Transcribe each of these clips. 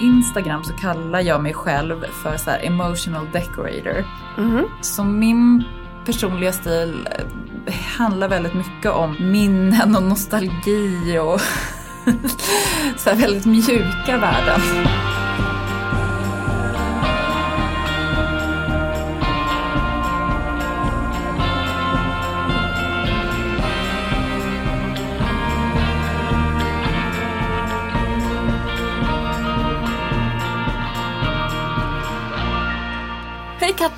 Instagram så kallar jag mig själv för så emotional decorator. Mhm. Så min personliga stil eh, handlar väldigt mycket om minnen och nostalgi och så väldigt mjuka värden.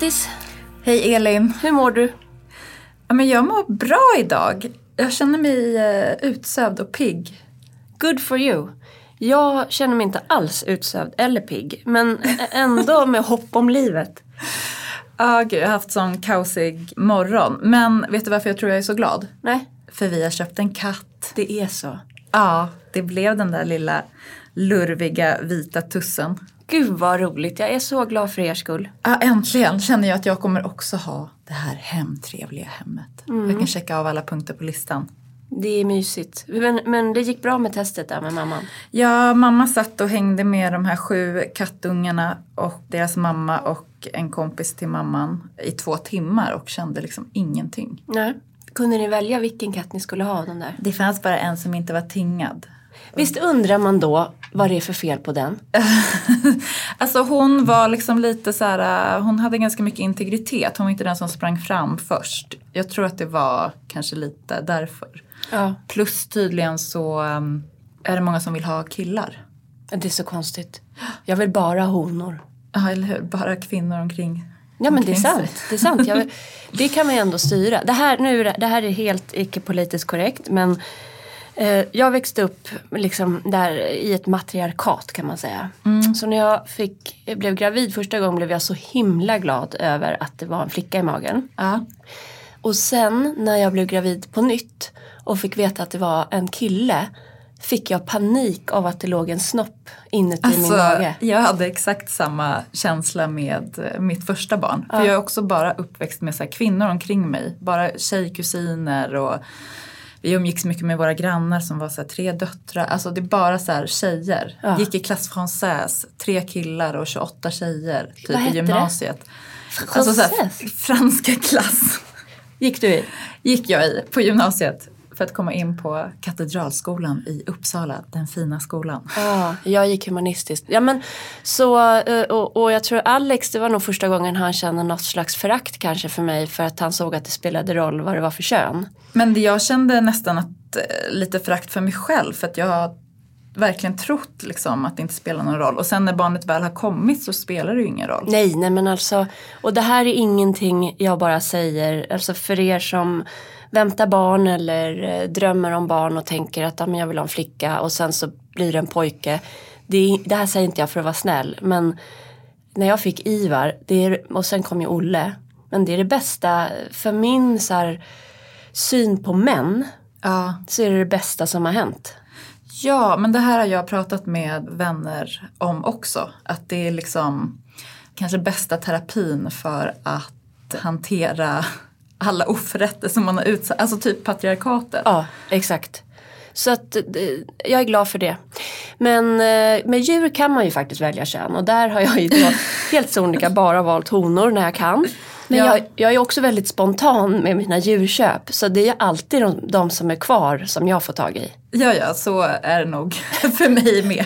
Hej Kattis! Hej Elin! Hur mår du? Ja, men jag mår bra idag. Jag känner mig eh, utsövd och pigg. Good for you. Jag känner mig inte alls utsövd eller pigg, men ändå med hopp om livet. Ja, gud, jag har haft sån kaosig morgon. Men vet du varför jag tror jag är så glad? Nej, För vi har köpt en katt. det är så. Ja, det blev den där lilla lurviga vita tussen. Gud vad roligt, jag är så glad för er skull. Ja, äntligen känner jag att jag kommer också ha det här hemtrevliga hemmet. Jag kan checka av alla punkter på listan. Det är mysigt. Men, men det gick bra med testet där med mamman. Ja, mamma satt och hängde med de här sju kattungarna och deras mamma och en kompis till mamman i två timmar och kände liksom ingenting. Nej. Kunde ni välja vilken katt ni skulle ha av de där? Det fanns bara en som inte var tingad. Visst undrar man då vad det är för fel på den? Alltså hon var liksom lite så här, hon hade ganska mycket integritet. Hon var inte den som sprang fram först. Jag tror att det var kanske lite därför. Ja. Plus tydligen så um, är det många som vill ha killar. Det är så konstigt. Jag vill bara honor. Ja, eller hur? Bara kvinnor omkring. Ja men det är sant. sig. Det, är sant. Jag, det kan man ju ändå styra. Det här, nu, det- här är helt icke politiskt korrekt men eh, jag växte upp liksom där i ett matriarkat kan man säga. Så när jag fick, blev gravid första gången blev jag så himla glad över att det var en flicka i magen. Ja. Och sen när jag blev gravid på nytt och fick veta att det var en kille fick jag panik av att det låg en snopp inuti min Alltså, mage. jag hade exakt samma känsla med eh, mitt första barn. För jag är också bara uppväxt med så kvinnor omkring mig. Bara tjejkusiner och vi umgicks mycket med våra grannar som var så här, tre döttrar. Alltså det är bara så här tjejer. Ja. Gick i klass française, tre killar och 28 tjejer typ Vad i hette det? gymnasiet. Alltså så här, franska klass Gick du i? gick jag i på gymnasiet. För att komma in på Katedralskolan i Uppsala, den fina skolan. Ja, jag gick humanistiskt. Ja, men, så, eh, och, och jag tror Alex, det var nog första gången han kände något slags förakt kanske för mig för att han såg att det spelade roll vad det var för kön. Men jag kände nästan att, eh, lite förakt för mig själv för att jag har verkligen trott liksom, att det inte spelar någon roll. Och sen när barnet väl har kommit så spelar det ju ingen roll. Nej, nej men alltså, och det här är ingenting jag bara säger, alltså för er som väntar barn eller eh, drömmer om barn och tänker att men jag vill ha en flicka och sen så blir det en pojke. Det, det här säger inte jag för att vara snäll, men när jag fick Ivar, det är, och sen kom ju Olle, men det är det bästa för min så här, syn på män, Ja. så är det det bästa som har hänt. ja, men det här har jag pratat med vänner om också. Att det är liksom kanske bästa terapin för att hantera alla oförrätter som man har utsatt. Alltså typ patriarkatet. Ja, exakt. Så att eh, jag är glad för det. Men eh, med djur kan man ju faktiskt välja kön och där har jag ju då helt sonika bara valt honor när jag kan. Men Ja. jag, jag är också väldigt spontan med mina djurköp så det är alltid de, de som är kvar som jag får tag i. Ja, ja, så är det nog för mig med.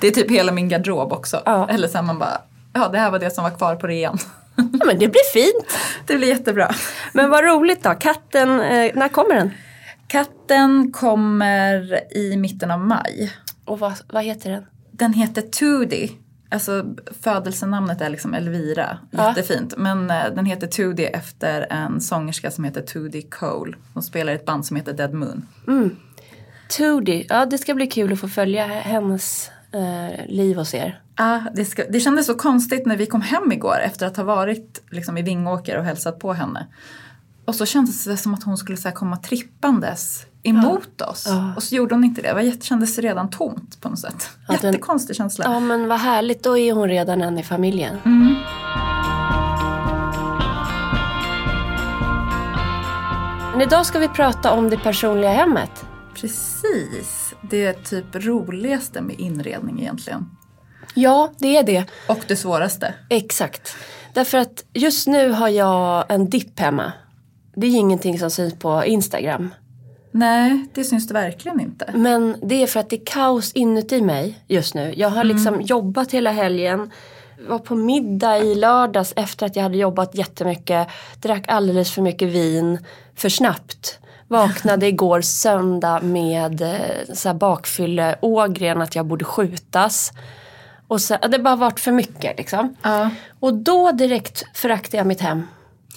Det är typ hela min garderob också. Ja. Eller så man bara, ja det här var det som var kvar på rean. Ja, men det blir fint. Det blir jättebra. Men vad roligt då, katten, eh, när kommer den? Katten kommer i mitten av maj. Och vad, vad heter den? Den heter Tudi. Alltså födelsenamnet är liksom Elvira. Ja. Jättefint. Men eh, den heter Tudi efter en sångerska som heter Tudi Cole. Hon spelar i ett band som heter Dead Moon. Tudi, ja det ska bli kul att få följa hennes eh, liv hos er. Ah, det, ska, det kändes så konstigt när vi kom hem igår efter att ha varit liksom, i Vingåker och hälsat på henne. Och så kändes det som att hon skulle så här, komma trippandes emot oss. Ja. Och så gjorde hon inte det. Det kändes redan tomt på något sätt. Ja, den- Jättekonstig känsla. Ja men vad härligt, då är hon redan en i familjen. Men idag ska vi prata om det personliga hemmet. Precis. Det är typ roligaste med inredning egentligen. Ja, det är det. Och det svåraste. Exakt. Därför att just nu har jag en dipp hemma. Det är ingenting som syns på Instagram. Nej, det syns det verkligen inte. Men det är för att det är kaos inuti mig just nu. Jag har liksom jobbat hela helgen. Var på middag i lördags efter att jag hade jobbat jättemycket. Drack alldeles för mycket vin för snabbt. Vaknade igår söndag med eh, så här bakfylleågren att jag borde skjutas. Och så, det bara varit för mycket liksom. Ja. Och då direkt föraktade jag mitt hem.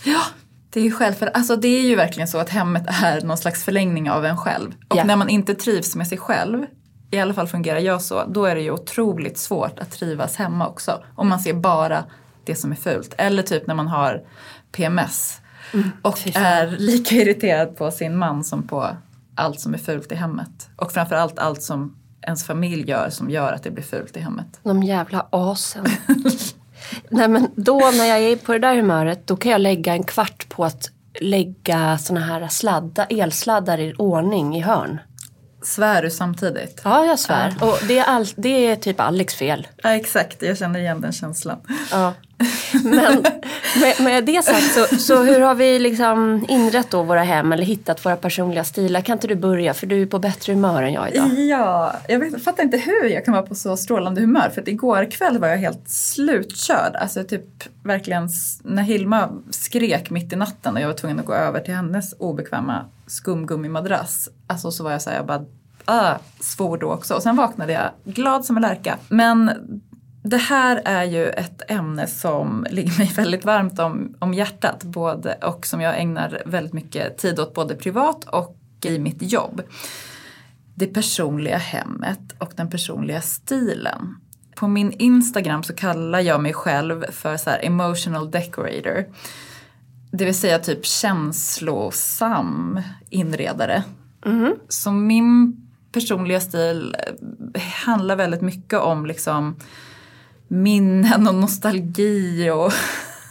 Ja, det är ju själv, alltså det är ju verkligen så att hemmet är någon slags förlängning av en själv. Och Ja. när man inte trivs med sig själv, i alla fall fungerar jag så, då är det ju otroligt svårt att trivas hemma också. Om man ser bara det som är fult. Eller typ när man har PMS och fy fan. är lika irriterad på sin man som på allt som är fult i hemmet. Och framförallt allt som ens familj gör som gör att det blir fult i hemmet. De jävla asen. Nej men då när jag är på det där humöret då kan jag lägga en kvart på att lägga såna här sladdar, elsladdar i ordning i hörn. Svär du samtidigt? Ja, jag svär. Och det är, all, det är typ Alex fel. Ja, exakt. Jag känner igen den känslan. Ja. Men med, med det sagt så, så hur har vi liksom inrett då våra hem eller hittat våra personliga stilar? Kan inte du börja för du är på bättre humör än jag idag. Ja, jag vet, fattar inte hur jag kan vara på så strålande humör. För att igår kväll var jag helt slutkörd. Alltså typ verkligen när Hilma skrek mitt i natten och jag var tvungen att gå över till hennes obekväma skumgummimadrass. Alltså så var jag så här, jag bara ah, svor då också. Och sen vaknade jag glad som en lärka. Men det här är ju ett ämne som ligger mig väldigt varmt om, om hjärtat. Både, och som jag ägnar väldigt mycket tid åt både privat och i mitt jobb det personliga hemmet och den personliga stilen. På min Instagram så kallar jag mig själv för så här emotional decorator. Det vill säga typ känslosam inredare. Så min personliga stil eh, handlar väldigt mycket om liksom minnen och nostalgi och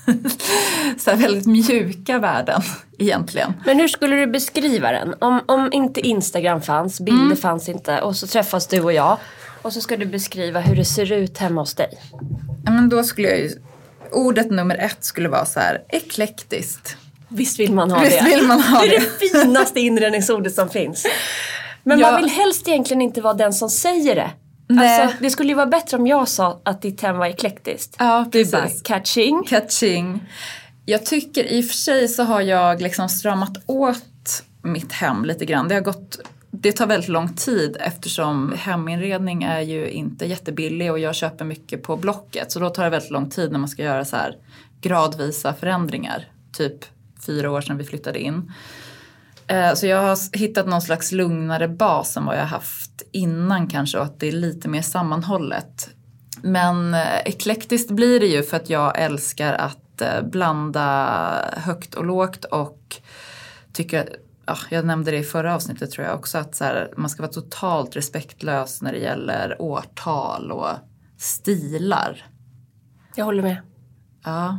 så väldigt mjuka värden egentligen. Men hur skulle du beskriva den? Om, om inte Instagram fanns, bilder fanns inte och så träffas du och jag. Och så ska du beskriva hur det ser ut hemma hos dig. Men då skulle jag ju, ordet nummer ett skulle vara så här eklektiskt. Visst vill man ha Visst det? vill man ha det är det. det finaste inredningsordet som finns. Men Ja. man vill helst egentligen inte vara den som säger det. Nej. Alltså, det skulle ju vara bättre om jag sa att ditt hem var eklektiskt. Ja, bara, precis. catching. Catching. Jag tycker i och för sig så har jag liksom stramat åt mitt hem lite grann. Det har gått det tar väldigt lång tid eftersom heminredning är ju inte jättebillig och jag köper mycket på Blocket. Så då tar det väldigt lång tid när man ska göra så här gradvisa förändringar. Typ fyra år sedan vi flyttade in. Eh, så jag har hittat någon slags lugnare bas än vad jag haft innan kanske och att det är lite mer sammanhållet. Men eh, eklektiskt blir det ju för att jag älskar att eh, blanda högt och lågt och tycker, jag nämnde det i förra avsnittet tror jag också, att så här, man ska vara totalt respektlös när det gäller årtal och stilar. Jag håller med. Ja.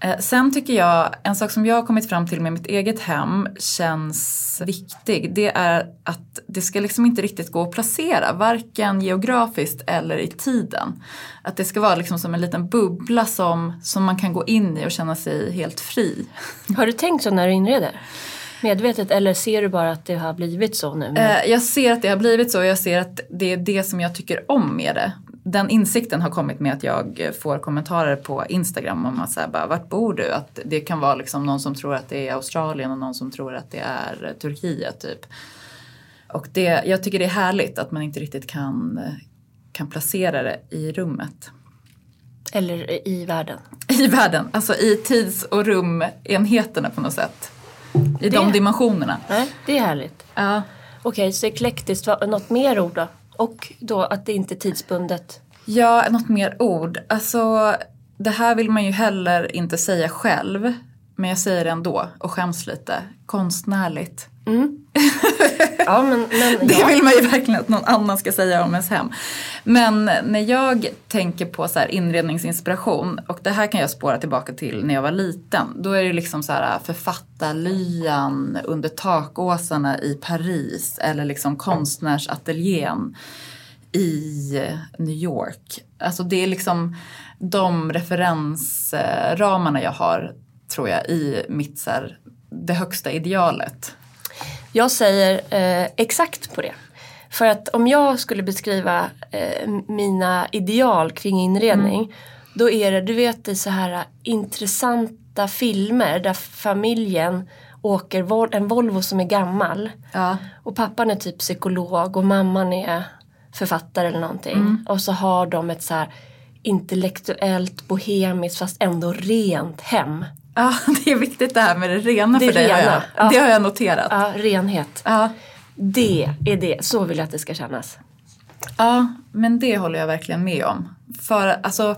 Eh, Sen tycker jag, en sak som jag har kommit fram till med mitt eget hem känns viktig. Det är att det ska liksom inte riktigt gå att placera, varken geografiskt eller i tiden. Att det ska vara liksom som en liten bubbla som, som man kan gå in i och känna sig helt fri. Har du tänkt så när du inreder? Medvetet eller ser du bara att det har blivit så nu? Eh, Jag ser att det har blivit så och jag ser att det är det som jag tycker om med det. Den insikten har kommit med att jag får kommentarer på Instagram om att här, bara, vart bor du? Att det kan vara liksom någon som tror att det är Australien och någon som tror att det är Turkiet typ. Och det, jag tycker det är härligt att man inte riktigt kan, kan placera det i rummet. Eller i världen? I världen, alltså i tids och rumenheterna på något sätt. I de Det- dimensionerna. Nej, det är härligt. Ja. Okej, så eklektiskt, något mer ord då? Och då att det inte är tidsbundet. Ja, något mer ord. Alltså, det här vill man ju heller inte säga själv. Men jag säger det ändå och skäms lite. Konstnärligt. Ja, men, men Det ja. vill man ju verkligen att någon annan ska säga om ens hem. Men när jag tänker på så inredningsinspiration och det här kan jag spåra tillbaka till när jag var liten. Då är det liksom så här författarlyan under takåsarna i Paris eller liksom konstnärsateljén i New York. Alltså det är liksom de referensramarna jag har tror jag i mitt så här, det högsta idealet. Jag säger eh, exakt på det. För att om jag skulle beskriva eh, mina ideal kring inredning mm. då är det, du vet det så här intressanta filmer där familjen åker en Volvo som är gammal. Ja. Och pappan är typ psykolog och mamman är författare eller någonting. Mm. Och så har de ett så här intellektuellt, bohemiskt fast ändå rent hem. Ja, det är viktigt det här med det rena det för dig. Har jag, ja. Det har jag noterat. Ja, renhet. Ja. Det är det, så vill jag att det ska kännas. Ja, men det håller jag verkligen med om. För alltså,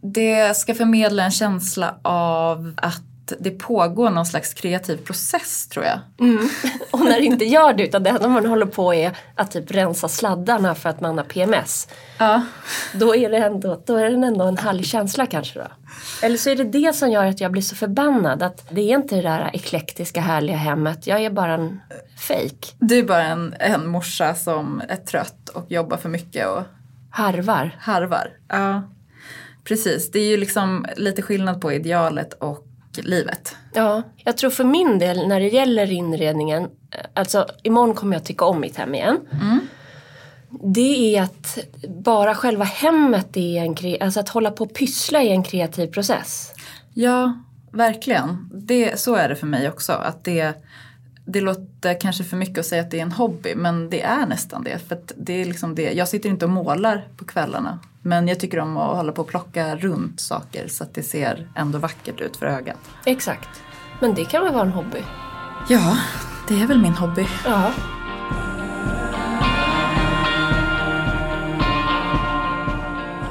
det ska förmedla en känsla av att det pågår någon slags kreativ process tror jag. Mm. Och när det inte gör det utan det enda man håller på är att typ rensa sladdarna för att man har PMS. Ja. Då är det ändå, då är det ändå en härlig känsla kanske då. Eller så är det det som gör att jag blir så förbannad. Att det är inte det där eklektiska härliga hemmet. Jag är bara en fake. Du är bara en, en morsa som är trött och jobbar för mycket och harvar. Harvar, ja. Precis, det är ju liksom lite skillnad på idealet och livet. Ja, jag tror för min del när det gäller inredningen, eh, alltså imorgon kommer jag tycka om mitt hem igen. Mm. Det är att bara själva hemmet är en, alltså att hålla på och pyssla är en kreativ process. Ja, verkligen. Det, så är det för mig också. Att det, det låter kanske för mycket att säga att det är en hobby men det är nästan det. För det är liksom det. Jag sitter inte och målar på kvällarna men jag tycker om att hålla på och plocka runt saker så att det ser ändå vackert ut för ögat. Exakt. Men det kan väl vara en hobby? Ja, det är väl min hobby. Ja.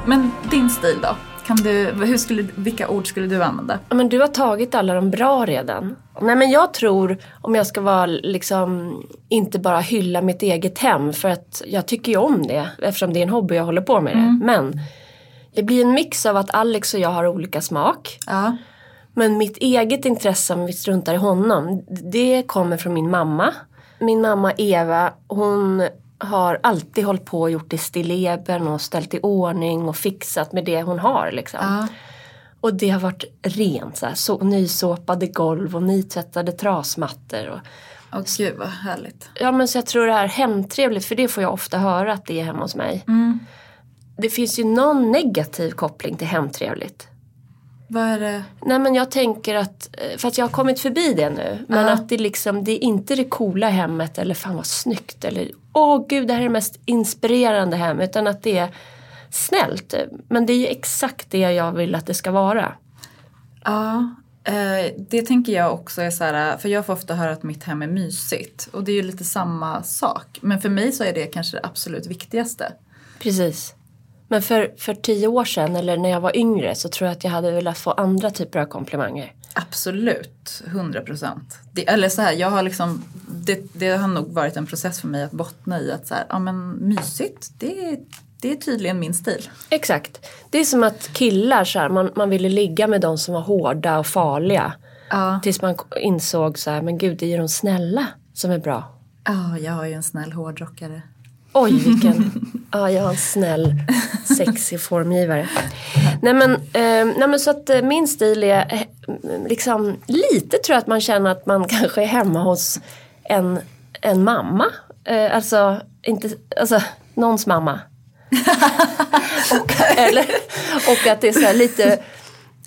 Men din stil då? Kan du, hur skulle, vilka ord skulle du använda? men du har tagit alla de bra redan. Nej men jag tror, om jag ska vara liksom, inte bara hylla mitt eget hem för att jag tycker ju om det eftersom det är en hobby jag håller på med det. Mm. Men det blir en mix av att Alex och jag har olika smak. Ja. Men mitt eget intresse, om vi struntar i honom, det kommer från min mamma. Min mamma Eva, hon har alltid hållit på och gjort i stilleben och ställt i ordning och fixat med det hon har. Liksom. Ja. Och det har varit rent, så, här, så nysåpade golv och nytvättade trasmattor. Och, Åh gud vad härligt. Ja men så jag tror det här hemtrevligt, för det får jag ofta höra att det är hemma hos mig. Mm. Det finns ju någon negativ koppling till hemtrevligt. Vad är det? Nej men jag tänker att, eh, för att jag har kommit förbi det nu. Men uh. att det liksom, det är inte det coola hemmet eller fan vad snyggt eller åh gud det här är det mest inspirerande hem. Utan att det är snällt. Men det är ju exakt det jag vill att det ska vara. Ja, eh, det tänker jag också är så här, för jag får ofta höra att mitt hem är mysigt. Och det är ju lite samma sak. Men för mig så är det kanske det absolut viktigaste. Precis. Men för, för tio år sedan eller när jag var yngre så tror jag att jag hade velat få andra typer av komplimanger. Absolut, hundra procent. Eller så här, jag har liksom, det, det, har nog varit en process för mig att bottna i att så här, ja men mysigt, det, det är tydligen min stil. Exakt. Det är som att killar så här, man, man ville ligga med de som var hårda och farliga. Ja. Tills man insåg så här, men gud det är ju de snälla som är bra. Ja, jag är ju en snäll hårdrockare. Oj vilken, ja jag har en snäll sexig formgivare. Nej men, eh, nej men så att eh, min stil är eh, liksom lite tror jag att man känner att man kanske är hemma hos en, en mamma. Eh, alltså, inte, alltså någons mamma. och, eller, och att det är så lite,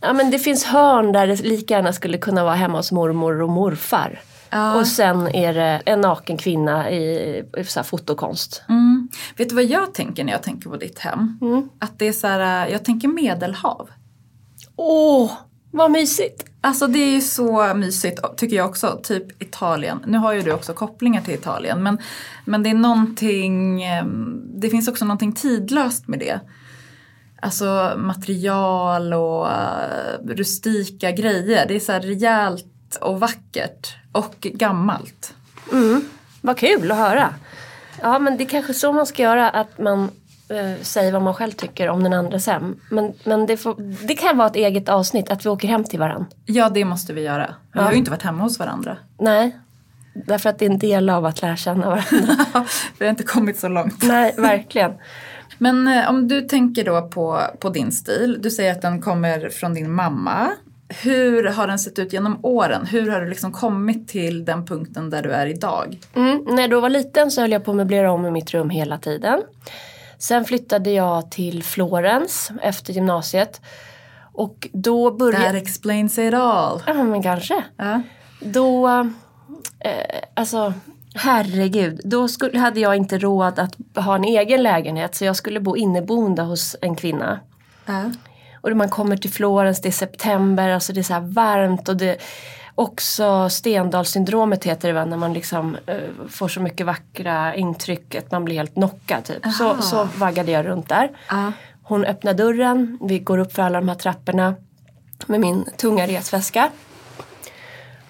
ja men det finns hörn där det lika gärna skulle kunna vara hemma hos mormor och morfar. Ja. Och sen är det en naken kvinna i, i så fotokonst. Mm. Vet du vad jag tänker när jag tänker på ditt hem? Mm. Att det är så här, jag tänker medelhav. Åh, vad mysigt! Alltså det är ju så mysigt tycker jag också, typ Italien. Nu har ju du också kopplingar till Italien men, men det är någonting, ehm, det finns också någonting tidlöst med det. Alltså material och uh, rustika grejer. Det är så här rejält och vackert och gammalt. Mm, vad kul att höra. Ja men det är kanske så man ska göra att man eh, säger vad man själv tycker om den andras hem. Men, men det, får, det kan vara ett eget avsnitt att vi åker hem till varandra. Ja det måste vi göra. Vi ja. har ju inte varit hemma hos varandra. Nej. Därför att det är en del av att lära känna varandra. Vi har inte kommit så långt. Nej, verkligen. Men eh, om du tänker då på, på din stil. Du säger att den kommer från din mamma. Hur har den sett ut genom åren? Hur har du liksom kommit till den punkten där du är idag? Mm, när jag då var liten så höll jag på att möblera om i mitt rum hela tiden. Sen flyttade jag till Florens efter gymnasiet. Och då började... That explains it all. Ja men kanske. Ja. Då, eh, alltså herregud, då skulle, hade jag inte råd att ha en egen lägenhet så jag skulle bo inneboende hos en kvinna. Ja. Och man kommer till Florens, det är september, alltså det är så varmt och det också Stendalssyndromet heter det va, när man liksom eh, får så mycket vackra intryck att man blir helt knockad typ. Så, Aha. så vaggade jag runt där. Ja. Hon öppnar dörren, vi går upp för alla de här trapporna med min tunga resväska.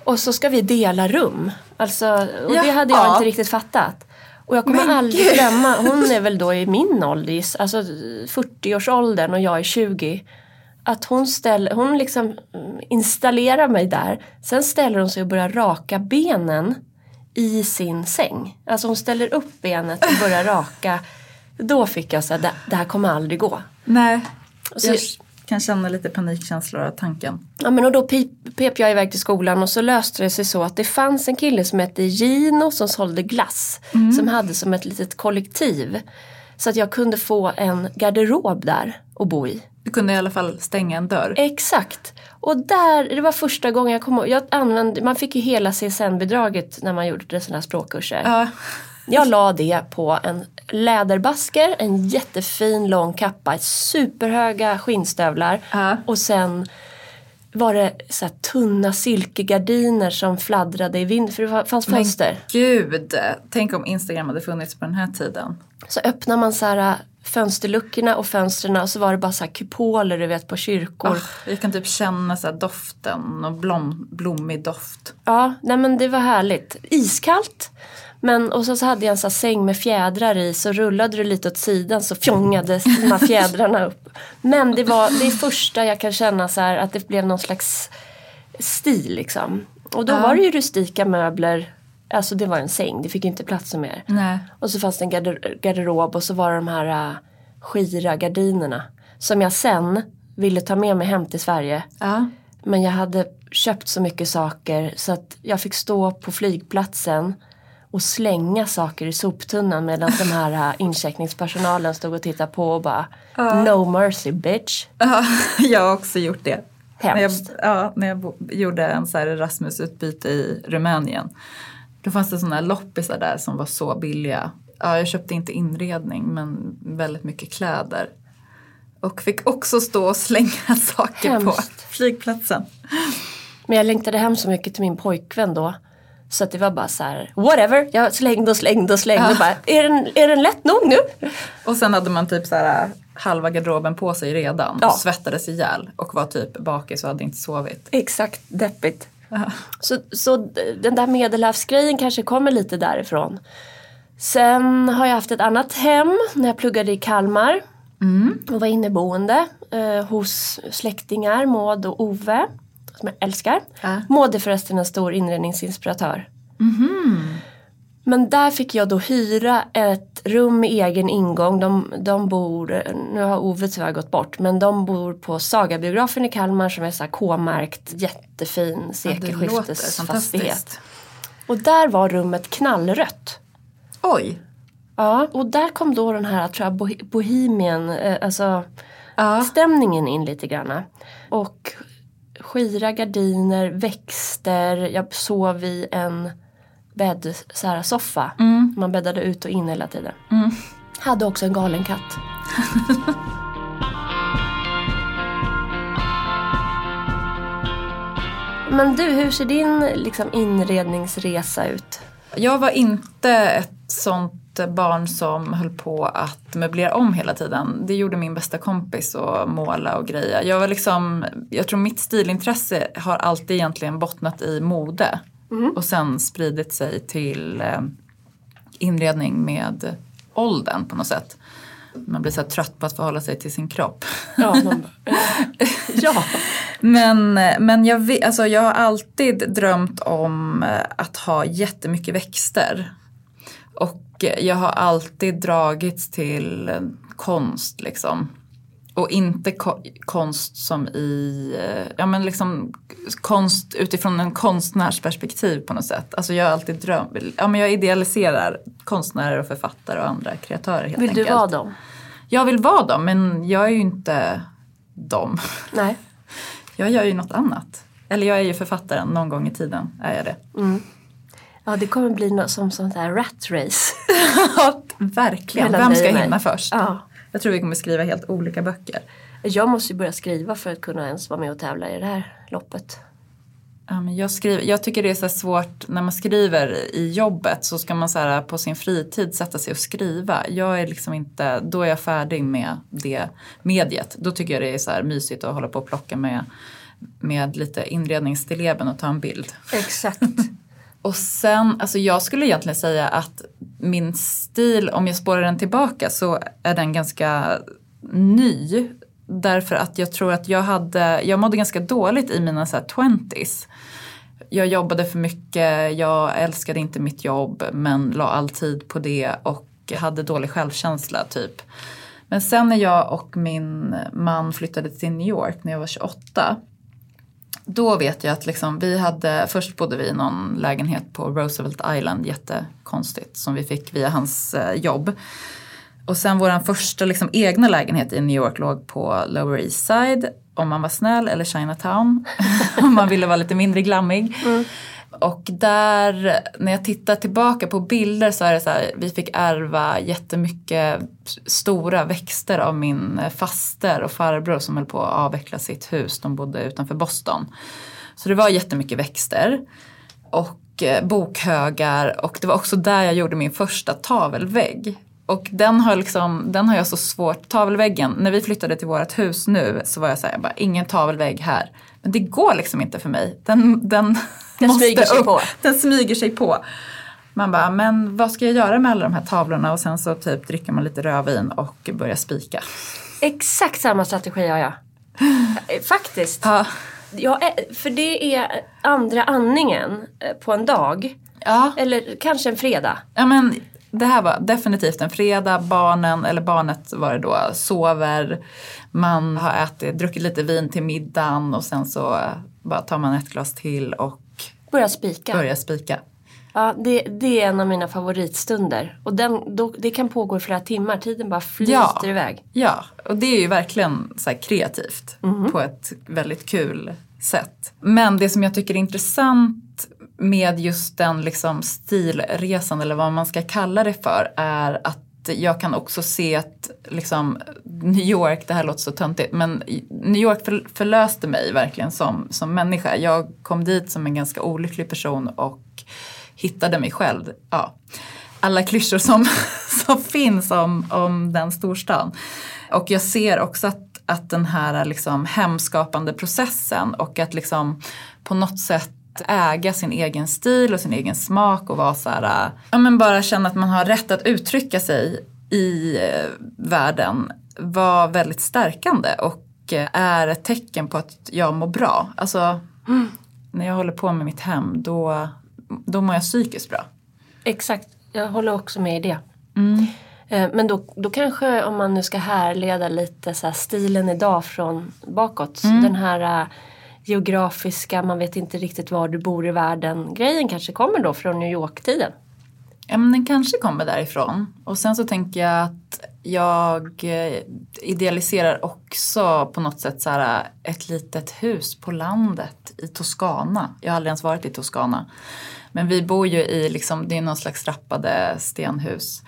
Och så ska vi dela rum. Alltså, och det hade jag Jaha. inte riktigt fattat. Och jag kommer Men aldrig gud. glömma, hon är väl då i min ålder, alltså 40-årsåldern och jag är 20. Att hon, ställer, hon liksom mm, installerar mig där. Sen ställer hon sig och börjar raka benen i sin säng. Alltså hon ställer upp benet och börjar raka. Då fick jag säga, det, det här kommer aldrig gå. Nej. Så- Jag kan känna lite panikkänslor av tanken. Ja, men och då pip, pep jag iväg till skolan och så löste det sig så att det fanns en kille som hette Gino som sålde glass. Som hade som ett litet kollektiv. Så att jag kunde få en garderob där och bo i. Du kunde i alla fall stänga en dörr. Exakt. Och där, det var första gången jag kom ihåg, jag använde, man fick ju hela CSN-bidraget när man gjorde sådana här språkkurser. Ja. Jag la det på en läderbasker, en jättefin lång kappa, superhöga skinnstövlar Ja. och sen var det så tunna silkegardiner som fladdrade i vind för det fanns fönster. Gud, tänk om Instagram hade funnits på den här tiden. Så öppnar man så här äh, fönsterluckorna och fönstren och så var det bara så här kupoler du vet på kyrkor. Oh, jag kan typ känna så doften och blom, blommig doft. Ja, nej men det var härligt. Iskallt. Men och så, så hade jag en här säng med fjädrar i så rullade du lite åt sidan så fjongade de här fjädrarna upp. Men det var det första jag kan känna så här att det blev någon slags stil liksom. Och då Ja. var det ju rustika möbler. Alltså det var en säng, det fick inte plats mer. Nej. Och så fanns det en garder- garderob och så var det de här uh, skira gardinerna. Som jag sen ville ta med mig hem till Sverige. Ja. Men jag hade köpt så mycket saker så att jag fick stå på flygplatsen och slänga saker i soptunnan medan den här äh, incheckningspersonalen stod och tittade på och bara No mercy bitch. Ja, jag har också gjort det. När jag, Hemskt. ja, när jag gjorde en så här Erasmus-utbyte i Rumänien. Då fanns det sådana loppisar där som var så billiga. Ja, jag köpte inte inredning men väldigt mycket kläder. Och fick också stå och slänga saker på Hemskt. flygplatsen. Men jag längtade hem så mycket till min pojkvän då. Så att det var bara så här, whatever. Jag slängde och slängde och slängde. Ja. Och bara, är, den, är den lätt nog nu? Och sen hade man typ så här halva garderoben på sig redan. Ja. Och svettades ihjäl. Och var typ bakis och hade inte sovit. Exakt, deppigt. Så, så d- den där medelhavsgrejen kanske kommer lite därifrån. Sen har jag haft ett annat hem när jag pluggade i Kalmar. Och var inneboende eh, hos släktingar, Maud och Ove. Som jag älskar. Ja. Maud är förresten en stor inredningsinspiratör. Men där fick jag då hyra ett rum med egen ingång. De, de bor, nu har Ove tyvärr gått bort, men de bor på Sagabiografen i Kalmar som är så K-märkt, jättefin sekelskiftesfastighet. och där var rummet knallrött. Oj! Ja, och där kom då den här tror jag, bohe- bohemian, eh, alltså Ja. stämningen in lite granna. Och skira gardiner, växter, jag sov i en bädd, så här, soffa. Man bäddade ut och in hela tiden. Hade också en galen katt. Men du, hur ser din liksom, inredningsresa ut? Jag var inte ett sånt barn som höll på att möblera om hela tiden. Det gjorde min bästa kompis och måla och greja. Jag var liksom, jag tror mitt stilintresse har alltid egentligen bottnat i mode. Och sen spridit sig till eh, inredning med åldern på något sätt. Man blir så trött på att förhålla sig till sin kropp. Ja, man, ja. Men, men jag, alltså jag har alltid drömt om eh, att ha jättemycket växter. Och jag har alltid dragits till konst liksom. Och inte ko konst som i, eh, ja men liksom konst utifrån en konstnärsperspektiv på något sätt. Alltså jag har alltid drömt, ja men jag idealiserar konstnärer och författare och andra kreatörer helt Vill enkelt. du vara dem? Jag vill vara dem men jag är ju inte dem. Nej. Jag gör ju något annat. Eller jag är ju författaren, någon gång i tiden är jag det. Mm. Ja, det kommer bli något som sånt här rat race. Verkligen, vem ska hinna först? Ja. Jag tror vi kommer skriva helt olika böcker. Jag måste ju börja skriva för att kunna ens vara med och tävla i det här loppet. Ja, men jag, skriver, jag tycker det är så svårt när man skriver i jobbet så ska man så här, på sin fritid sätta sig och skriva. Jag är liksom inte, då är jag färdig med det mediet. Då tycker jag det är så här mysigt att hålla på och plocka med, med lite inredningsstilleben och ta en bild. Exakt. Och sen, alltså jag skulle egentligen säga att min stil, om jag spårar den tillbaka så är den ganska ny. Därför att jag tror att jag hade, jag mådde ganska dåligt i mina så här 20s. Jag jobbade för mycket, jag älskade inte mitt jobb men la all tid på det och hade dålig självkänsla typ. Men sen när jag och min man flyttade till New York när jag var 28 då vet jag att liksom, vi hade, först bodde vi i någon lägenhet på Roosevelt Island, jättekonstigt, som vi fick via hans eh, jobb. Och sen vår första liksom, egna lägenhet i New York låg på Lower East Side, om man var snäll, eller Chinatown, om man ville vara lite mindre glammig. Mm. Och där, när jag tittar tillbaka på bilder så är det så här, vi fick ärva jättemycket stora växter av min faster och farbror som höll på att avveckla sitt hus. De bodde utanför Boston. Så det var jättemycket växter och eh, bokhögar och det var också där jag gjorde min första tavelvägg. Och den har, liksom, den har jag så svårt, tavelväggen, när vi flyttade till vårt hus nu så var jag såhär, bara, ingen tavelvägg här. Men det går liksom inte för mig. Den, den, den smyger sig upp. på. Den smyger sig på. Man bara, men vad ska jag göra med alla de här tavlorna? Och sen så typ dricker man lite rödvin och börjar spika. Exakt samma strategi har jag. Eh, Faktiskt. Ja, Ja, eh, för det är andra andningen eh, på en dag. ja. Eller kanske en fredag. Ja men det här var definitivt en fredag. Barnen, eller barnet var det då, sover. Man har ätit, druckit lite vin till middagen och sen så eh, bara tar man ett glas till och Börja spika. börjar spika. Ja, det, det är en av mina favoritstunder. Och den, då, det kan pågå i flera timmar. Tiden bara flyter Ja. iväg. Ja, och det är ju verkligen så här kreativt på ett väldigt kul sätt. Men det som jag tycker är intressant med just den liksom stilresan eller vad man ska kalla det för är att jag kan också se att liksom, New York, det här låter så töntigt, men New York för, förlöste mig verkligen som, som människa. Jag kom dit som en ganska olycklig person och hittade mig själv. Ja, alla klyschor som, som finns om, om den storstan. Och jag ser också att, att den här liksom hemskapande processen och att liksom på något sätt äga sin egen stil och sin egen smak och vara så här, ja men bara känna att man har rätt att uttrycka sig i eh, världen var väldigt stärkande och eh, är ett tecken på att jag mår bra. Alltså när jag håller på med mitt hem då, då mår jag psykiskt bra. Exakt, jag håller också med i det. Mm. Eh, Men då, då kanske om man nu ska härleda lite så här stilen idag från bakåt. Mm. Den här geografiska, man vet inte riktigt var du bor i världen. Grejen kanske kommer då från New York-tiden. Ja, men den kanske kommer därifrån. Och sen så tänker jag att jag eh, idealiserar också på något sätt så här eh, ett litet hus på landet i Toscana. Jag har aldrig ens varit i Toscana. Men vi bor ju i, liksom, det är någon slags rappade stenhus.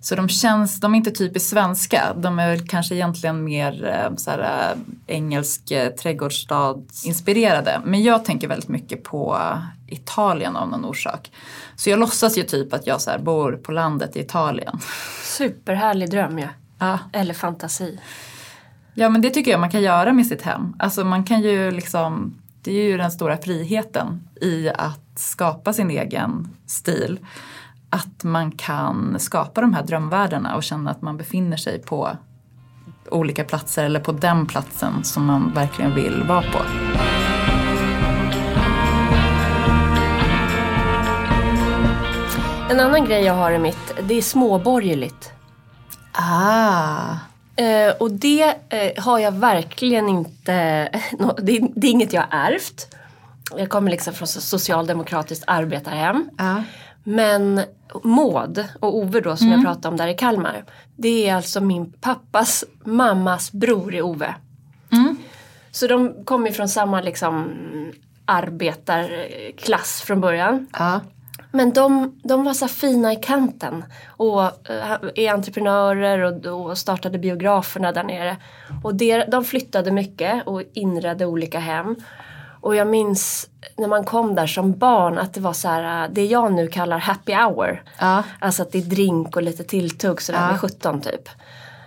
Så de känns, de är inte typiskt svenska. De är kanske egentligen mer eh, så här, eh, engelsk eh, trädgårdsstadsinspirerade. Men jag tänker väldigt mycket på Italien av någon orsak. Så jag låtsas ju typ att jag så här, bor på landet i Italien. Superhärlig dröm ju. Ja. Eller fantasi. ja men det tycker jag man kan göra med sitt hem. Alltså man kan ju liksom, det är ju den stora friheten i att skapa sin egen stil. Att man kan skapa de här drömvärldarna och känna att man befinner sig på olika platser eller på den platsen som man verkligen vill vara på. En annan grej jag har i mitt, det är småborgerligt. Ah. Eh, och det eh, har jag verkligen inte, nå- det, är- det är inget jag har ärvt. Jag kommer liksom från so- socialdemokratiskt arbetarhem. Ja. Men Maud och Ove då som jag pratade om där i Kalmar. Det är alltså min pappas mammas bror i Ove. Så de kommer från samma liksom arbetarklass från början. Ja. Men de, de var så fina i kanten och eh, är entreprenörer och, och startade biograferna där nere. Och de flyttade mycket och inredde olika hem. Och jag minns när man kom där som barn att det var så här, eh, det jag nu kallar happy hour. Ja. Alltså att det är drink och lite tilltugg sådär Ja. vid 17 typ.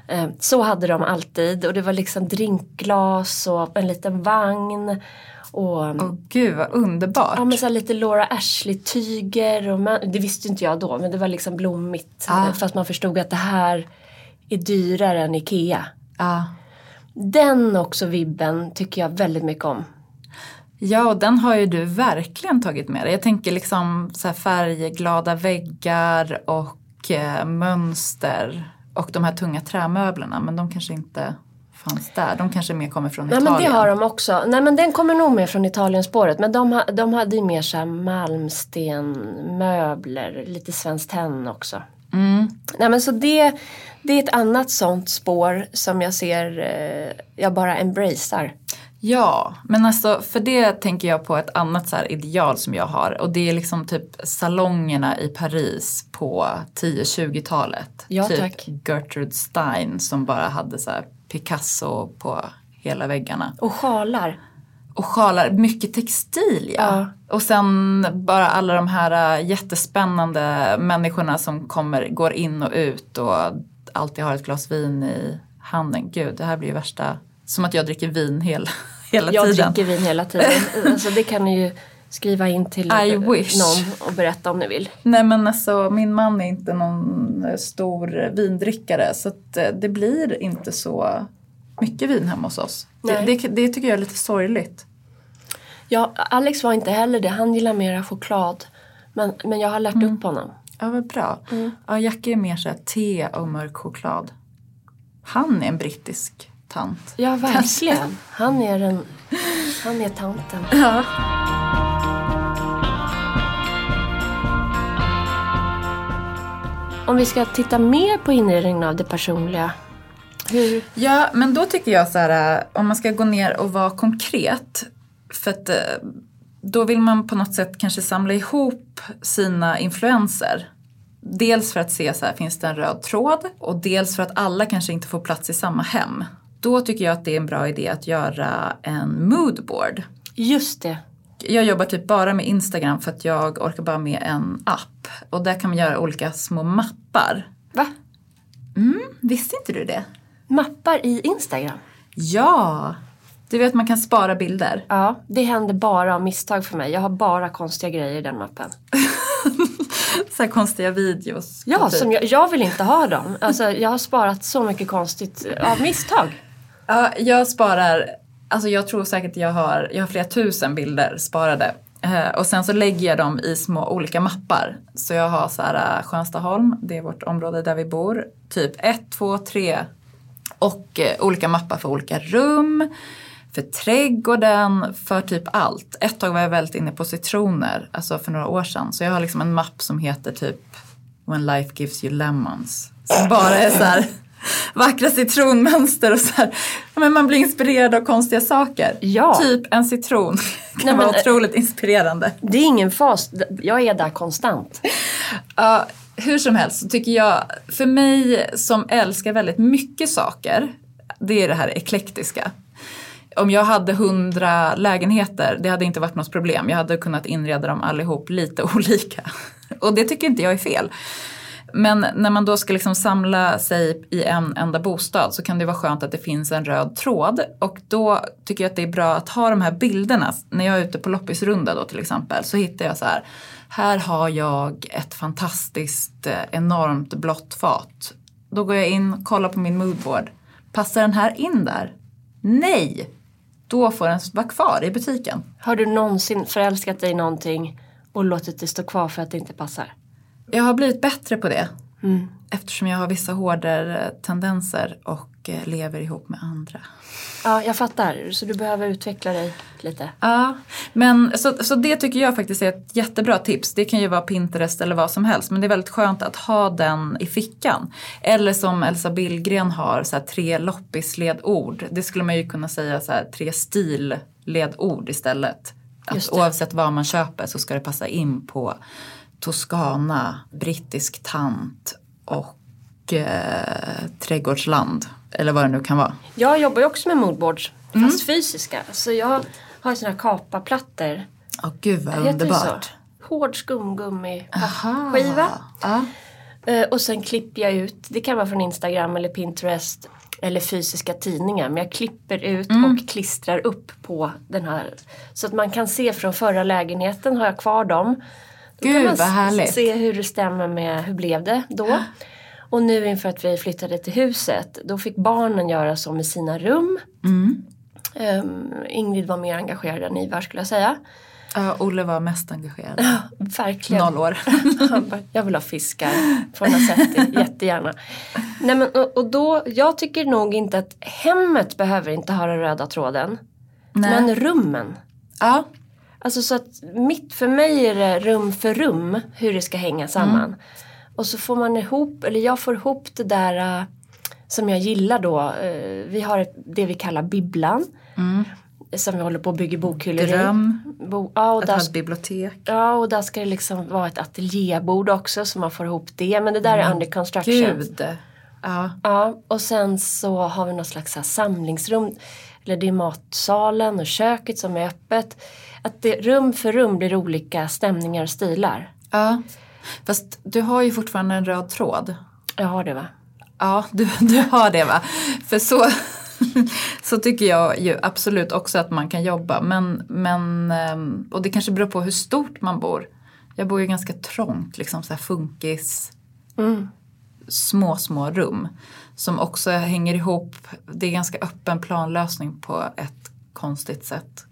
Eh, Så hade de alltid och det var liksom drinkglas och en liten vagn. Och Åh gud vad underbart. Ja men så lite Laura Ashley-tyger och man, det visste inte jag då men det var liksom blommigt. Ja. eh, Fast man förstod att det här är dyrare än IKEA. Ja. Den också vibben tycker jag väldigt mycket om. Ja, och den har ju du verkligen tagit med dig. Jag tänker liksom så här färgglada väggar och eh, mönster och de här tunga trämöblerna. Men de kanske inte fanns där. De kanske mer kommer från Nej Italien. men det har de också. Nej men den kommer nog med från Italienspåret. Men de, de hade ju mer såhär malmstenmöbler, lite Svenskt Tenn också. Mm. Nej men så det, det är ett annat sånt spår som jag ser, eh, jag bara embracear. Ja, men alltså för det tänker jag på ett annat så ideal som jag har. Och det är liksom typ salongerna i Paris på 10-20-talet. Ja, typ tack. Gertrude Stein som bara hade så Picasso på hela väggarna. Och sjalar. Och sjalar, mycket textil ja. Ja. Och sen bara alla de här äh, jättespännande människorna som kommer, går in och ut och alltid har ett glas vin i handen. Gud, det här blir ju värsta, som att jag dricker vin hela, hela Jag tiden. dricker vin hela tiden. Alltså det kan ni ju skriva in till I eh, wish. någon och berätta om ni vill. Nej men alltså min man är inte någon eh, stor vindrickare så att eh, det blir inte så mycket vin hemma hos oss. Det, Nej. det, det tycker jag är lite sorgligt. Ja, Alex var inte heller det. Han gillar mera choklad. Men, men jag har lärt Mm. upp honom. Ja, vad bra. Mm. Ja, Jackie är mer så här te och mörk choklad. Han är en brittisk tant. Ja, verkligen. Han är, en, han är tanten. Ja. Om vi ska titta mer på inredningen av det personliga. Hur? ja, men då tycker jag så här, äh, om man ska gå ner och vara konkret. För att äh, då vill man på något sätt kanske samla ihop sina influenser. Dels för att se så här, finns det en röd tråd? Och dels för att alla kanske inte får plats i samma hem. Då tycker jag att det är en bra idé att göra en moodboard. Just det. Jag jobbar typ bara med Instagram för att jag orkar bara med en app. Och där kan man göra olika små mappar. Va? Visste inte du det? Mappar i Instagram? Ja! Du vet man kan spara bilder. Ja, det händer bara av misstag för mig. Jag har bara konstiga grejer i den mappen. Så konstiga videos. Ja, typ. som jag, jag vill inte ha dem. Alltså, jag har sparat så mycket konstigt av misstag. Ja, jag sparar, alltså jag tror säkert jag har, jag har flera tusen bilder sparade. Eh, och sen så lägger jag dem i små olika mappar. Så jag har så här eh, Skönstaholm, det är vårt område där vi bor. Typ 1, 2, 3. Och eh, olika mappar för olika rum. För trädgården, för typ allt. Ett tag var jag väldigt inne på citroner, alltså för några år sedan. Så jag har liksom en mapp som heter typ When life gives you lemons. Som bara är så här vackra citronmönster och så här. Men man blir inspirerad av konstiga saker. Ja. Typ en citron kan Nej, vara men, eh, otroligt inspirerande. Det är ingen fas. Jag är där konstant. Ja, hur som helst så tycker jag, för mig som älskar väldigt mycket saker, det är det här eklektiska. Om jag hade hundra lägenheter, det hade inte varit något problem. Jag hade kunnat inreda dem allihop lite olika. Och det tycker inte jag är fel. Men när man då ska liksom samla sig i en enda bostad så kan det vara skönt att det finns en röd tråd. Och då tycker jag att det är bra att ha de här bilderna. När jag är ute på loppisrunda då till exempel så hittar jag så här. Här har jag ett fantastiskt eh, enormt blått fat. Då går jag in, kollar på min moodboard. Passar den här in där? Nej! Då får den vara kvar i butiken. Har du någonsin förälskat dig i någonting och låtit det stå kvar för att det inte passar? Jag har blivit bättre på det. Eftersom jag har vissa hårdare tendenser och eh, lever ihop med andra. Ja, jag fattar. Så du behöver utveckla dig lite. Ja, men så, så det tycker jag faktiskt är ett jättebra tips. Det kan ju vara Pinterest eller vad som helst. Men det är väldigt skönt att ha den i fickan. Eller som Elsa Billgren har, så här, tre loppisledord. Det skulle man ju kunna säga så här, tre stilledord istället. Att oavsett vad man köper så ska det passa in på Toscana, brittisk tant och eh, trädgårdsland. Eller vad det nu kan vara. Jag jobbar ju också med moodboards, fast fysiska. Så jag har såna här kapaplattor. Åh gud vad underbart. Hård skumgummi Aha. skiva. Ja. Eh, Och sen klipper jag ut, det kan vara från Instagram eller Pinterest eller fysiska tidningar. Men jag klipper ut Mm. och klistrar upp på den här. Så att man kan se från förra lägenheten har jag kvar dem. Då kan Gud, man vad härligt. se hur det stämmer med hur blev det då. Och nu inför att vi flyttade till huset då fick barnen göra så med sina rum. Mm. Ehm, Ingrid var mer engagerad än Ivar skulle jag säga. Ja, Olle var mest engagerad. Verkligen. Noll år. Han bara, jag vill ha fiskar. Sett det? Jättegärna. Nej, men, och, och då, jag tycker nog inte att hemmet behöver inte ha den röda tråden. Nej. Men rummen. Ja, Alltså så att mitt, för mig är det rum för rum hur det ska hänga samman. Och så får man ihop, eller jag får ihop det där äh, som jag gillar då. Eh, vi har det vi kallar bibblan. Som vi håller på att bygga bokhyllor i. dröm. Bo, ja, och Att där ha ett bibliotek. Ja, och där ska det liksom vara ett ateljébord också så man får ihop det. Men det där är under construction. Gud. Ja. Ja, och sen så har vi något slags samlingsrum. Eller det är matsalen och köket som är öppet. Att det, rum för rum blir olika stämningar och stilar. ja. Fast du har ju fortfarande en röd tråd. Jag har det va? Ja, du, du har det va? För så, så tycker jag ju absolut också att man kan jobba. Men, men, ehm, och det kanske beror på hur stort man bor. Jag bor ju ganska trångt, liksom så här funkis. Små, små rum. Som också hänger ihop. Det är ganska öppen planlösning på ett konstigt sätt.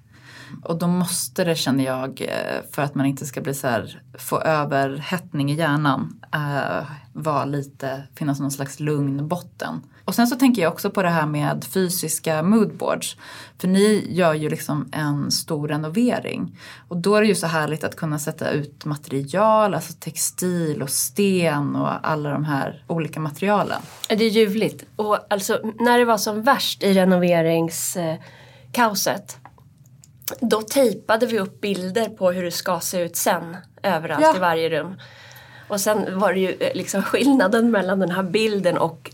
Och då måste det, känner jag, eh, för att man inte ska bli så här, få överhettning i hjärnan, äh, vara lite, finnas någon slags lugn botten. Och sen så tänker jag också på det här med fysiska moodboards. För ni gör ju liksom en stor renovering. Och då är det ju så härligt att kunna sätta ut material, alltså textil och sten och alla de här olika materialen. Det är ljuvligt. Och alltså när det var som värst i renoveringskaoset. Då tejpade vi upp bilder på hur det ska se ut sen. Överallt Ja. i varje rum. Och sen var det ju eh, liksom skillnaden mellan den här bilden och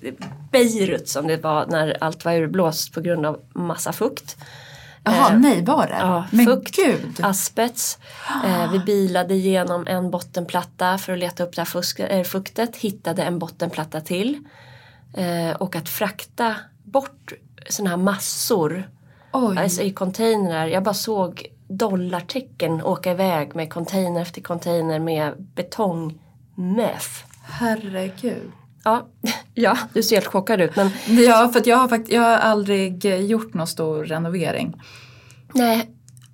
Beirut som det var när allt var urblåst på grund av massa fukt. Jaha, Eh, nej var det? Ja, Men fukt, gud! asbest. Eh, vi bilade igenom en bottenplatta för att leta upp det här fusk, eh, fuktet. Hittade en bottenplatta till. Eh, och att frakta bort sådana här massor Oj, alltså i containrar. Jag bara såg dollartecken åka iväg med container efter container med betongmöf. herregud. Ja, ja, du ser helt chockad ut men Ja, för jag har, fakt- jag har aldrig gjort någon stor renovering. Nej,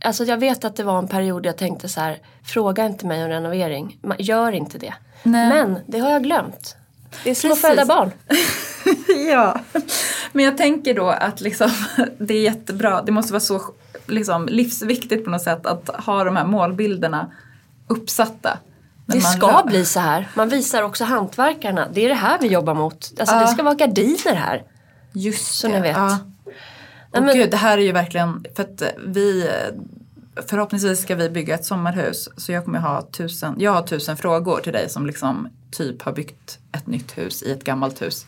alltså jag vet att det var en period jag tänkte så här, fråga inte mig om renovering, gör inte det. Nej. Men det har jag glömt. Det är Precis. föda barn. ja, men jag tänker då att liksom, det är jättebra, det måste vara så liksom, livsviktigt på något sätt att ha de här målbilderna uppsatta. Det ska rör- bli så här. Man visar också hantverkarna, det är det här vi jobbar mot. Alltså Ja. det ska vara gardiner här. Just Så det. ni vet. Ja. Nej, men- gud, det här är ju verkligen, för att vi Förhoppningsvis ska vi bygga ett sommarhus så jag kommer ha tusen, jag har tusen frågor till dig som liksom typ har byggt ett nytt hus i ett gammalt hus.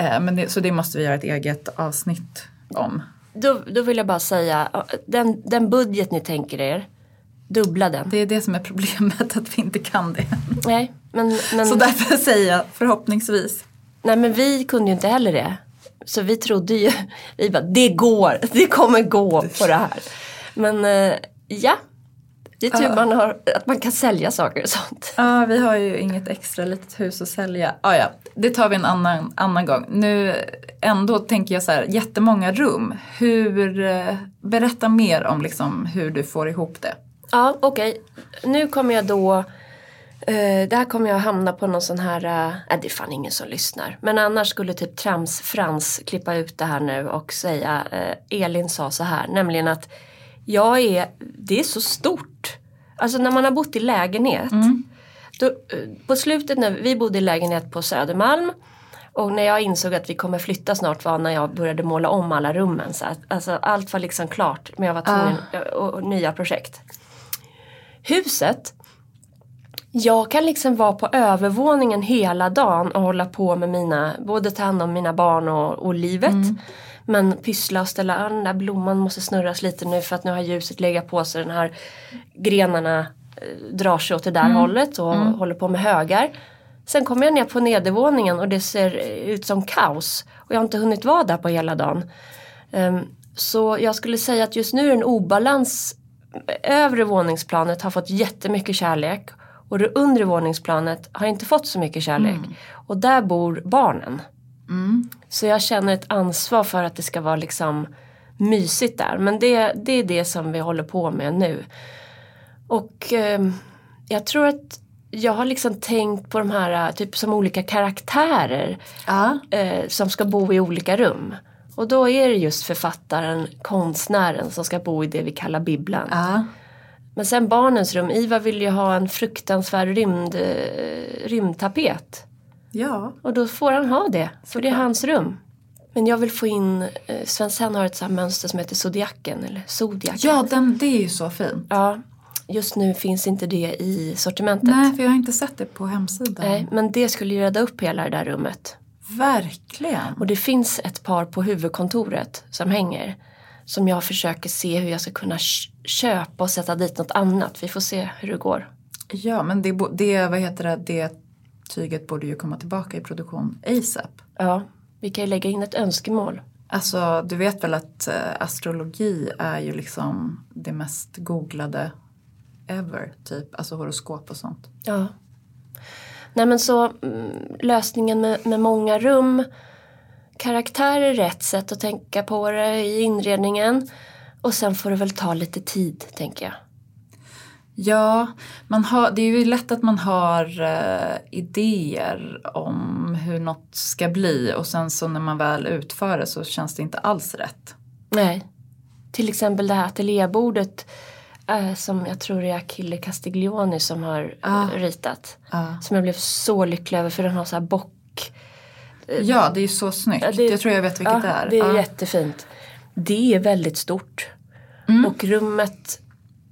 Eh, men det, så det måste vi göra ett eget avsnitt om. Då, då vill jag bara säga, den, den budget ni tänker er, dubbla den. Det är det som är problemet, att vi inte kan det. Nej, men, men, Så därför säger jag förhoppningsvis. nej, men vi kunde ju inte heller det. Så vi trodde ju, vi bara, det går, det kommer gå på det här. Men eh, ja, det är tur Ja. man har, att man kan sälja saker och sånt. Ja, vi har ju inget extra litet hus att sälja. Ah, ja, det tar vi en annan, annan gång. Nu ändå tänker jag så här, jättemånga rum. Hur, eh, berätta mer om liksom hur du får ihop det. Ja, okej. Nu kommer jag då eh, där kommer jag hamna på någon sån här, eh, det är fan ingen som lyssnar. Men annars skulle typ Trams-Frans klippa ut det här nu och säga, eh, Elin sa så här, nämligen att jag är, det är så stort. Alltså när man har bott i lägenhet. Då, på slutet när vi bodde i lägenhet på Södermalm och när jag insåg att vi kommer flytta snart var när jag började måla om alla rummen. Så att, alltså, allt var liksom klart men jag var tvungen och, och nya projekt. Huset jag kan liksom vara på övervåningen hela dagen och hålla på med mina, både ta hand om mina barn och, och livet. Men pyssla och ställa, ah, den där blomman måste snurras lite nu för att nu har ljuset legat på sig. Den här grenarna drar sig åt det där hållet och håller på med högar. Sen kommer jag ner på nedervåningen och det ser ut som kaos. Och jag har inte hunnit vara där på hela dagen. Ehm, så jag skulle säga att just nu är en obalans. Övre våningsplanet har fått jättemycket kärlek. Och det undre våningsplanet har inte fått så mycket kärlek. Och där bor barnen. Så jag känner ett ansvar för att det ska vara liksom mysigt där. Men det, det är det som vi håller på med nu. Och eh, jag tror att jag har liksom tänkt på de här typ som olika karaktärer Ja. eh, som ska bo i olika rum. Och då är det just författaren, konstnären som ska bo i det vi kallar bibblan. Ja. Men sen barnens rum, Iva vill ju ha en fruktansvärd rymd, eh, rymdtapet. ja. Och då får han ha det, för det är hans rum. Men jag vill få in, eh, har ett här mönster som heter Zodiaken, eller Zodiaken. Ja, den, det är ju så fint. Ja, just nu finns inte det i sortimentet. Nej, för jag har inte sett det på hemsidan. Nej, men det skulle ju rädda upp hela det där rummet. Verkligen. Och det finns ett par på huvudkontoret som hänger. Som jag försöker se hur jag ska kunna köpa och sätta dit något annat. Vi får se hur det går. Ja, men det, det, vad heter det, det tyget borde ju komma tillbaka i produktion ASAP. Ja, vi kan ju lägga in ett önskemål. Alltså, du vet väl att eh, astrologi är ju liksom det mest googlade ever, typ. Alltså horoskop och sånt. Ja. Nej men så mm, lösningen med, med många rum. Karaktärer är rätt sätt att tänka på det i inredningen. Och sen får det väl ta lite tid tänker jag. Ja, man har, det är ju lätt att man har eh, idéer om hur något ska bli och sen så när man väl utför det så känns det inte alls rätt. Nej. Till exempel det här ateljébordet eh, som jag tror är Achille Castiglioni som har Ah. eh, ritat. Ja. Som jag blev så lycklig över för den har så här bock. Ja, det är så snyggt. Ja, det- jag tror jag vet vilket ja, det är. Det är ja. jättefint. Det är väldigt stort. Mm. Och rummet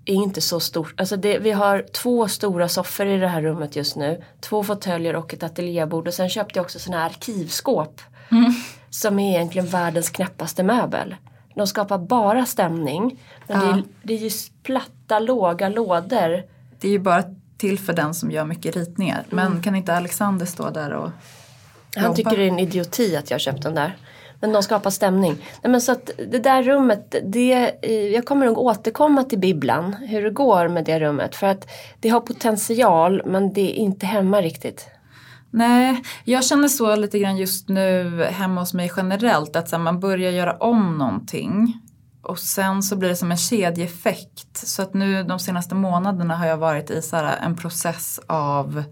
är inte så stort. Alltså det, vi har två stora soffor i det här rummet just nu. Två fåtöljer och ett ateljébord. Och sen köpte jag också sådana här arkivskåp. Mm. Som är egentligen världens knäppaste möbel. De skapar bara stämning. Men det, Ja. är, det är ju platta, låga lådor. Det är ju bara till för den som gör mycket ritningar. Mm. Men kan inte Alexander stå där och Han jobba? tycker det är en idioti att jag köpt den där. Men de skapar stämning. Nej, men så att det där rummet, det, eh, jag kommer nog återkomma till bibblan. Hur det går med det rummet. För att det har potential men det är inte hemma riktigt. Nej, jag känner så lite grann just nu hemma hos mig generellt att här, man börjar göra om någonting och sen så blir det som en kedjeeffekt. Så att nu de senaste månaderna har jag varit i så här, en process av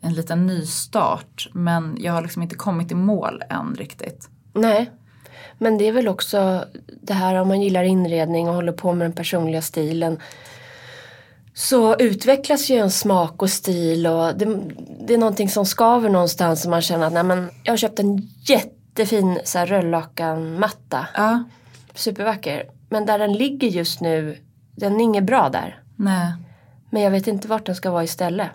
en liten nystart men jag har liksom inte kommit i mål än riktigt. Nej. Men det är väl också det här om man gillar inredning och håller på med den personliga stilen. Så utvecklas ju en smak och stil och det, det är någonting som skaver någonstans och man känner att nej men jag har köpt en jättefin så här röllakansmatta. Ja, supervacker. Men där den ligger just nu, den är inget bra där. nej, Men jag vet inte vart den ska vara istället.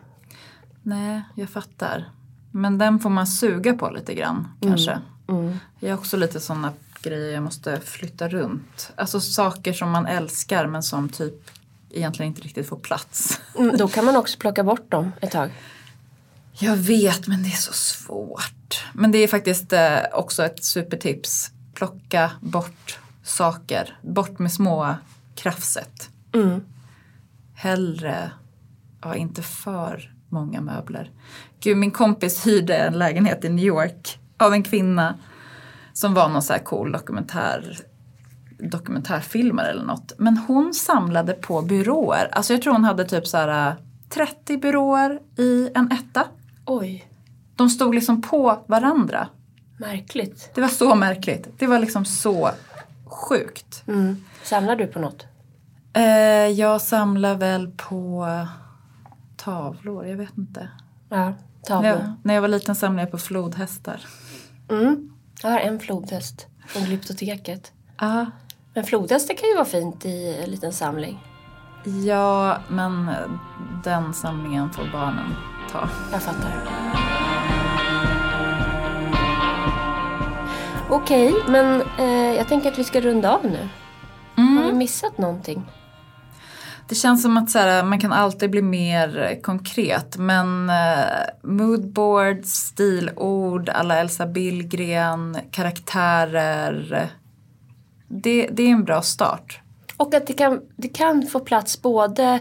nej, jag fattar. Men den får man suga på lite grann kanske. Mm. Jag har också lite sådana grejer jag måste flytta runt. Alltså saker som man älskar men som typ egentligen inte riktigt får plats. Mm, då kan man också plocka bort dem ett tag. Jag vet men det är så svårt. Men det är faktiskt eh, också ett supertips. Plocka bort saker. Bort med små krafset. Mm. Hellre, ja inte för många möbler. Gud min kompis hyrde en lägenhet i New York av en kvinna Som var någon så här cool dokumentär, dokumentärfilmare eller något. Men hon samlade på byråer. Alltså jag tror hon hade typ så här 30 byråer i en etta. Oj, De stod liksom på varandra. märkligt. Det var så märkligt. Det var liksom så sjukt. Mm. Samlar du på något? Eh, jag samlar väl på tavlor, jag vet inte. Ja, tavlor. Ja, när jag var liten samlade jag på flodhästar. Mm. Jag har en flodhäst från Glyptoteket. Ja, Men flodhästar kan ju vara fint i en liten samling. ja, men den samlingen får barnen ta. Jag fattar. Okej, men eh, jag tänker att vi ska runda av nu. Har vi missat någonting? Det känns som att så här, man kan alltid bli mer konkret men eh, moodboards, stilord, alla Elsa Billgren, karaktärer. Det, det är en bra start. Och att det kan, det kan få plats både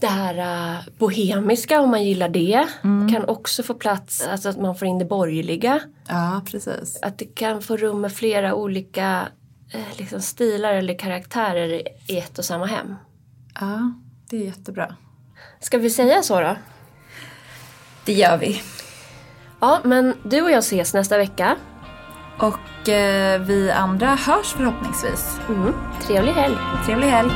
det här uh, bohemiska om man gillar det. Kan också få plats, alltså att man får in det borgerliga. Ja, precis. Att det kan få rum med flera olika eh, liksom stilar eller karaktärer i ett och samma hem. Ja, det är jättebra. Ska vi säga så då? Det gör vi. Ja, men du och jag ses nästa vecka. Och eh, vi andra hörs förhoppningsvis. Mm. Trevlig helg! Trevlig helg!